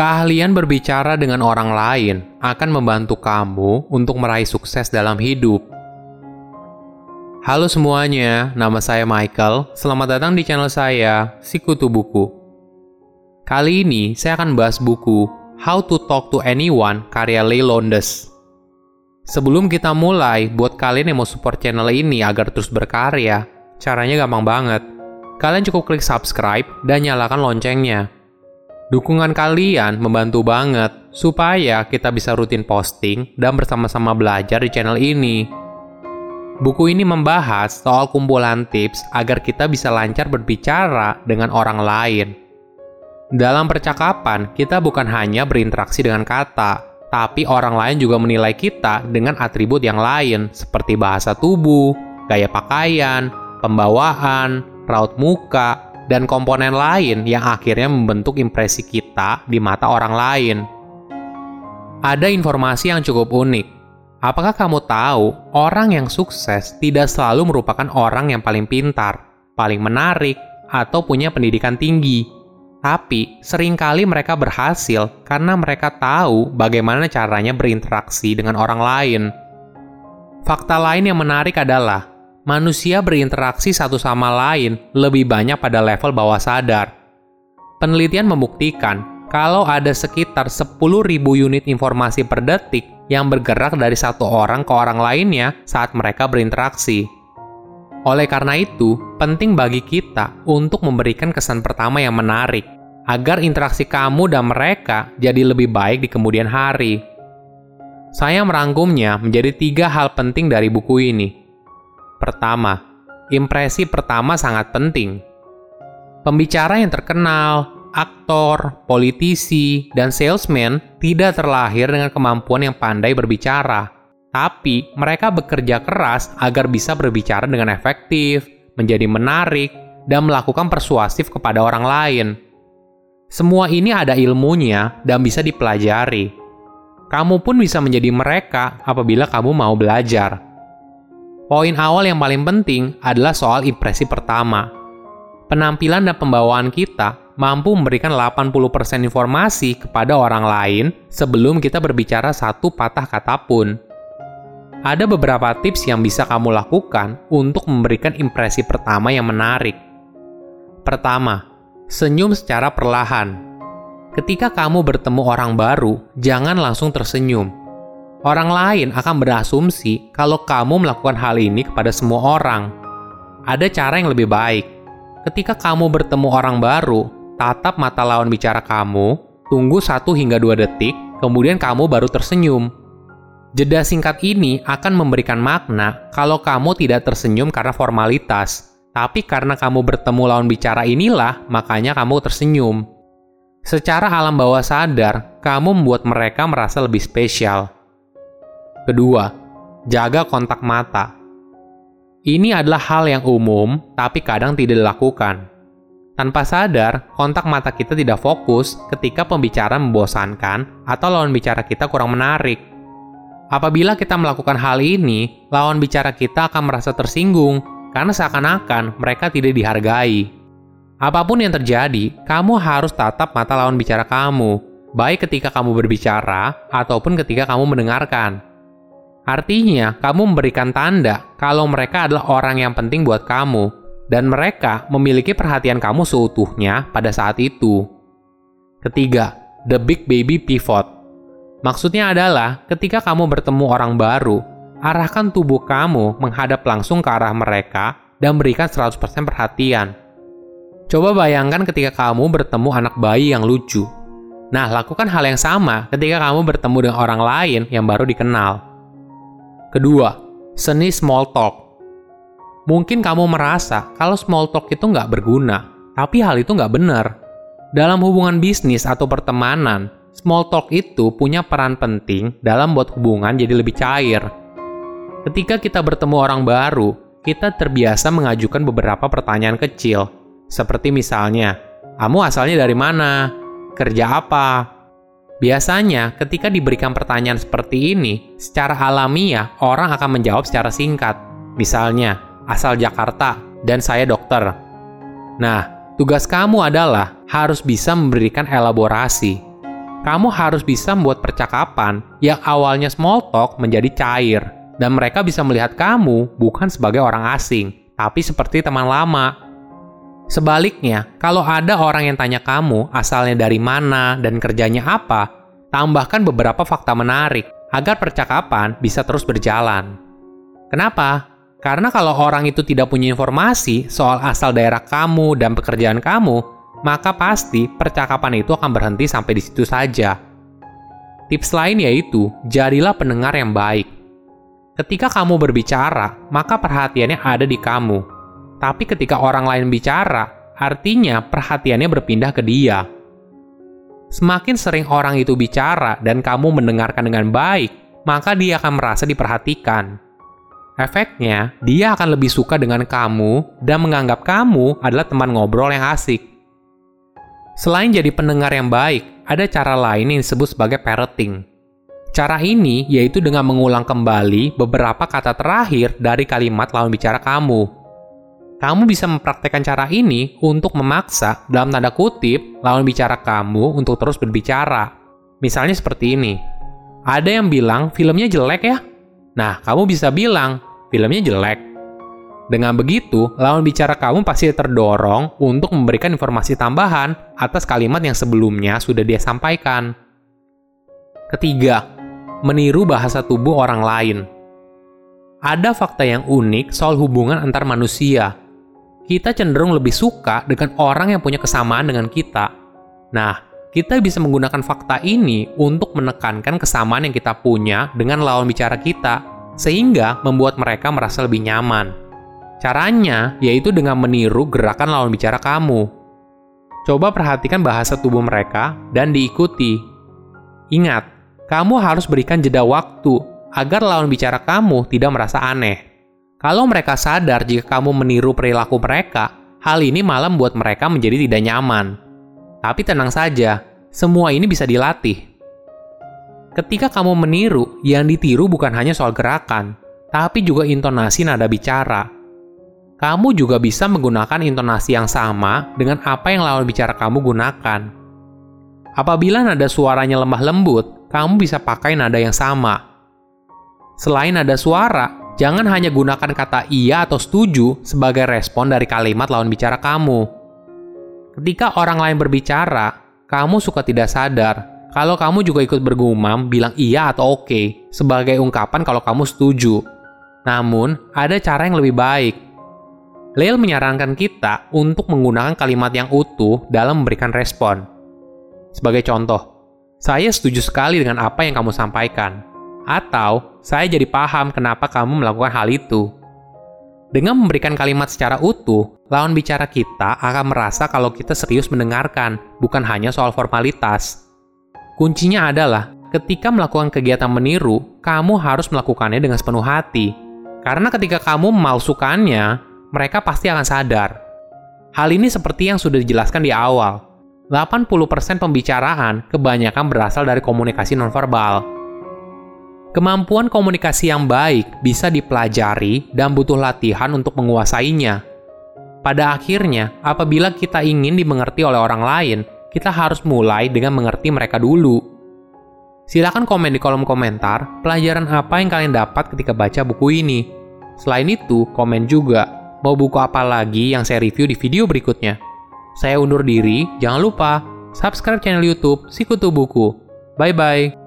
Keahlian berbicara dengan orang lain akan membantu kamu untuk meraih sukses dalam hidup. Halo semuanya, nama saya Michael. Selamat datang di channel saya, Sikutu Buku. Kali ini saya akan bahas buku How to Talk to Anyone karya Leigh Londes. Sebelum kita mulai, buat kalian yang mau support channel ini agar terus berkarya, caranya gampang banget. Kalian cukup klik subscribe dan nyalakan loncengnya Dukungan kalian membantu banget supaya kita bisa rutin posting dan bersama-sama belajar di channel ini. Buku ini membahas soal kumpulan tips agar kita bisa lancar berbicara dengan orang lain. Dalam percakapan, kita bukan hanya berinteraksi dengan kata, tapi orang lain juga menilai kita dengan atribut yang lain seperti bahasa tubuh, gaya pakaian, pembawaan, raut muka, dan komponen lain yang akhirnya membentuk impresi kita di mata orang lain. Ada informasi yang cukup unik. Apakah kamu tahu, orang yang sukses tidak selalu merupakan orang yang paling pintar, paling menarik, atau punya pendidikan tinggi? Tapi, sering kali mereka berhasil karena mereka tahu bagaimana caranya berinteraksi dengan orang lain. Fakta lain yang menarik adalah manusia berinteraksi satu sama lain lebih banyak pada level bawah sadar. Penelitian membuktikan kalau ada sekitar 10.000 unit informasi per detik yang bergerak dari satu orang ke orang lainnya saat mereka berinteraksi. Oleh karena itu, penting bagi kita untuk memberikan kesan pertama yang menarik, agar interaksi kamu dan mereka jadi lebih baik di kemudian hari. Saya merangkumnya menjadi tiga hal penting dari buku ini. Pertama, impresi pertama sangat penting. Pembicara yang terkenal, aktor, politisi, dan salesman tidak terlahir dengan kemampuan yang pandai berbicara, tapi mereka bekerja keras agar bisa berbicara dengan efektif, menjadi menarik, dan melakukan persuasif kepada orang lain. Semua ini ada ilmunya dan bisa dipelajari. Kamu pun bisa menjadi mereka apabila kamu mau belajar. Poin awal yang paling penting adalah soal impresi pertama. Penampilan dan pembawaan kita mampu memberikan 80% informasi kepada orang lain sebelum kita berbicara satu patah kata pun. Ada beberapa tips yang bisa kamu lakukan untuk memberikan impresi pertama yang menarik. Pertama, senyum secara perlahan. Ketika kamu bertemu orang baru, jangan langsung tersenyum Orang lain akan berasumsi kalau kamu melakukan hal ini kepada semua orang. Ada cara yang lebih baik. Ketika kamu bertemu orang baru, tatap mata lawan bicara kamu, tunggu 1 hingga 2 detik, kemudian kamu baru tersenyum. Jeda singkat ini akan memberikan makna kalau kamu tidak tersenyum karena formalitas, tapi karena kamu bertemu lawan bicara inilah, makanya kamu tersenyum. Secara alam bawah sadar, kamu membuat mereka merasa lebih spesial. Kedua, jaga kontak mata. Ini adalah hal yang umum, tapi kadang tidak dilakukan. Tanpa sadar, kontak mata kita tidak fokus ketika pembicaraan membosankan atau lawan bicara kita kurang menarik. Apabila kita melakukan hal ini, lawan bicara kita akan merasa tersinggung karena seakan-akan mereka tidak dihargai. Apa pun yang terjadi, kamu harus tatap mata lawan bicara kamu, baik ketika kamu berbicara ataupun ketika kamu mendengarkan. Artinya, kamu memberikan tanda kalau mereka adalah orang yang penting buat kamu, dan mereka memiliki perhatian kamu seutuhnya pada saat itu. Ketiga, the big baby pivot. Maksudnya adalah ketika kamu bertemu orang baru, arahkan tubuh kamu menghadap langsung ke arah mereka dan berikan 100% perhatian. Coba bayangkan ketika kamu bertemu anak bayi yang lucu. Nah, lakukan hal yang sama ketika kamu bertemu dengan orang lain yang baru dikenal. Kedua, seni small talk. Mungkin kamu merasa kalau small talk itu nggak berguna, tapi hal itu nggak benar. Dalam hubungan bisnis atau pertemanan, small talk itu punya peran penting dalam buat hubungan jadi lebih cair. Ketika kita bertemu orang baru, kita terbiasa mengajukan beberapa pertanyaan kecil, seperti misalnya, "Kamu asalnya dari mana? Kerja apa? Biasanya, ketika diberikan pertanyaan seperti ini, secara alamiah orang akan menjawab secara singkat. Misalnya, asal Jakarta dan saya dokter. Nah, tugas kamu adalah harus bisa memberikan elaborasi. kamu harus bisa membuat percakapan yang awalnya small talk menjadi cair, dan mereka bisa melihat kamu bukan sebagai orang asing, tapi seperti teman lama. Sebaliknya, kalau ada orang yang tanya kamu asalnya dari mana dan kerjanya apa, tambahkan beberapa fakta menarik agar percakapan bisa terus berjalan. Kenapa? Karena kalau orang itu tidak punya informasi soal asal daerah kamu dan pekerjaan kamu, maka pasti percakapan itu akan berhenti sampai di situ saja. Tips lain yaitu, jadilah pendengar yang baik. Ketika kamu berbicara, maka perhatiannya ada di kamu. Tapi ketika orang lain bicara, artinya perhatiannya berpindah ke dia. Semakin sering orang itu bicara dan kamu mendengarkan dengan baik, maka dia akan merasa diperhatikan. Efeknya, dia akan lebih suka dengan kamu dan menganggap kamu adalah teman ngobrol yang asik. Selain jadi pendengar yang baik, ada cara lain yang disebut sebagai parroting. Cara ini yaitu dengan mengulang kembali beberapa kata terakhir dari kalimat lawan bicara kamu. Kamu bisa mempraktekkan cara ini untuk memaksa, dalam tanda kutip, lawan bicara kamu untuk terus berbicara. Misalnya seperti ini. Ada yang bilang filmnya jelek ya? Nah, kamu bisa bilang, filmnya jelek. Dengan begitu, lawan bicara kamu pasti terdorong untuk memberikan informasi tambahan atas kalimat yang sebelumnya sudah dia sampaikan. Ketiga, meniru bahasa tubuh orang lain. Ada fakta yang unik soal hubungan antar manusia. Kita cenderung lebih suka dengan orang yang punya kesamaan dengan kita. Nah, kita bisa menggunakan fakta ini untuk menekankan kesamaan yang kita punya dengan lawan bicara kita, sehingga membuat mereka merasa lebih nyaman. Caranya yaitu dengan meniru gerakan lawan bicara kamu. Coba perhatikan bahasa tubuh mereka dan diikuti. Ingat, kamu harus berikan jeda waktu agar lawan bicara kamu tidak merasa aneh. Kalau mereka sadar jika kamu meniru perilaku mereka, hal ini malah membuat mereka menjadi tidak nyaman. Tapi tenang saja, semua ini bisa dilatih. Ketika kamu meniru, yang ditiru bukan hanya soal gerakan, tapi juga intonasi nada bicara kamu juga bisa menggunakan intonasi yang sama dengan apa yang lawan bicara kamu gunakan. Apabila nada suaranya lemah lembut, kamu bisa pakai nada yang sama. Selain nada suara, jangan hanya gunakan kata iya atau setuju sebagai respon dari kalimat lawan bicara kamu. Ketika orang lain berbicara, kamu suka tidak sadar kalau kamu juga ikut bergumam bilang iya atau oke okay, sebagai ungkapan kalau kamu setuju. Namun, ada cara yang lebih baik, Leil menyarankan kita untuk menggunakan kalimat yang utuh dalam memberikan respon. Sebagai contoh, saya setuju sekali dengan apa yang kamu sampaikan. Atau, saya jadi paham kenapa kamu melakukan hal itu. Dengan memberikan kalimat secara utuh, lawan bicara kita akan merasa kalau kita serius mendengarkan, bukan hanya soal formalitas. Kuncinya adalah, ketika melakukan kegiatan meniru, kamu harus melakukannya dengan sepenuh hati. Karena ketika kamu memalsukannya, mereka pasti akan sadar. Hal ini seperti yang sudah dijelaskan di awal. 80% pembicaraan kebanyakan berasal dari komunikasi nonverbal. Kemampuan komunikasi yang baik bisa dipelajari dan butuh latihan untuk menguasainya. Pada akhirnya, apabila kita ingin dimengerti oleh orang lain, kita harus mulai dengan mengerti mereka dulu. Silahkan komen di kolom komentar pelajaran apa yang kalian dapat ketika baca buku ini. Selain itu, komen juga Mau buku apa lagi yang saya review di video berikutnya? Saya undur diri, jangan lupa subscribe channel YouTube Sikutu Buku. Bye bye.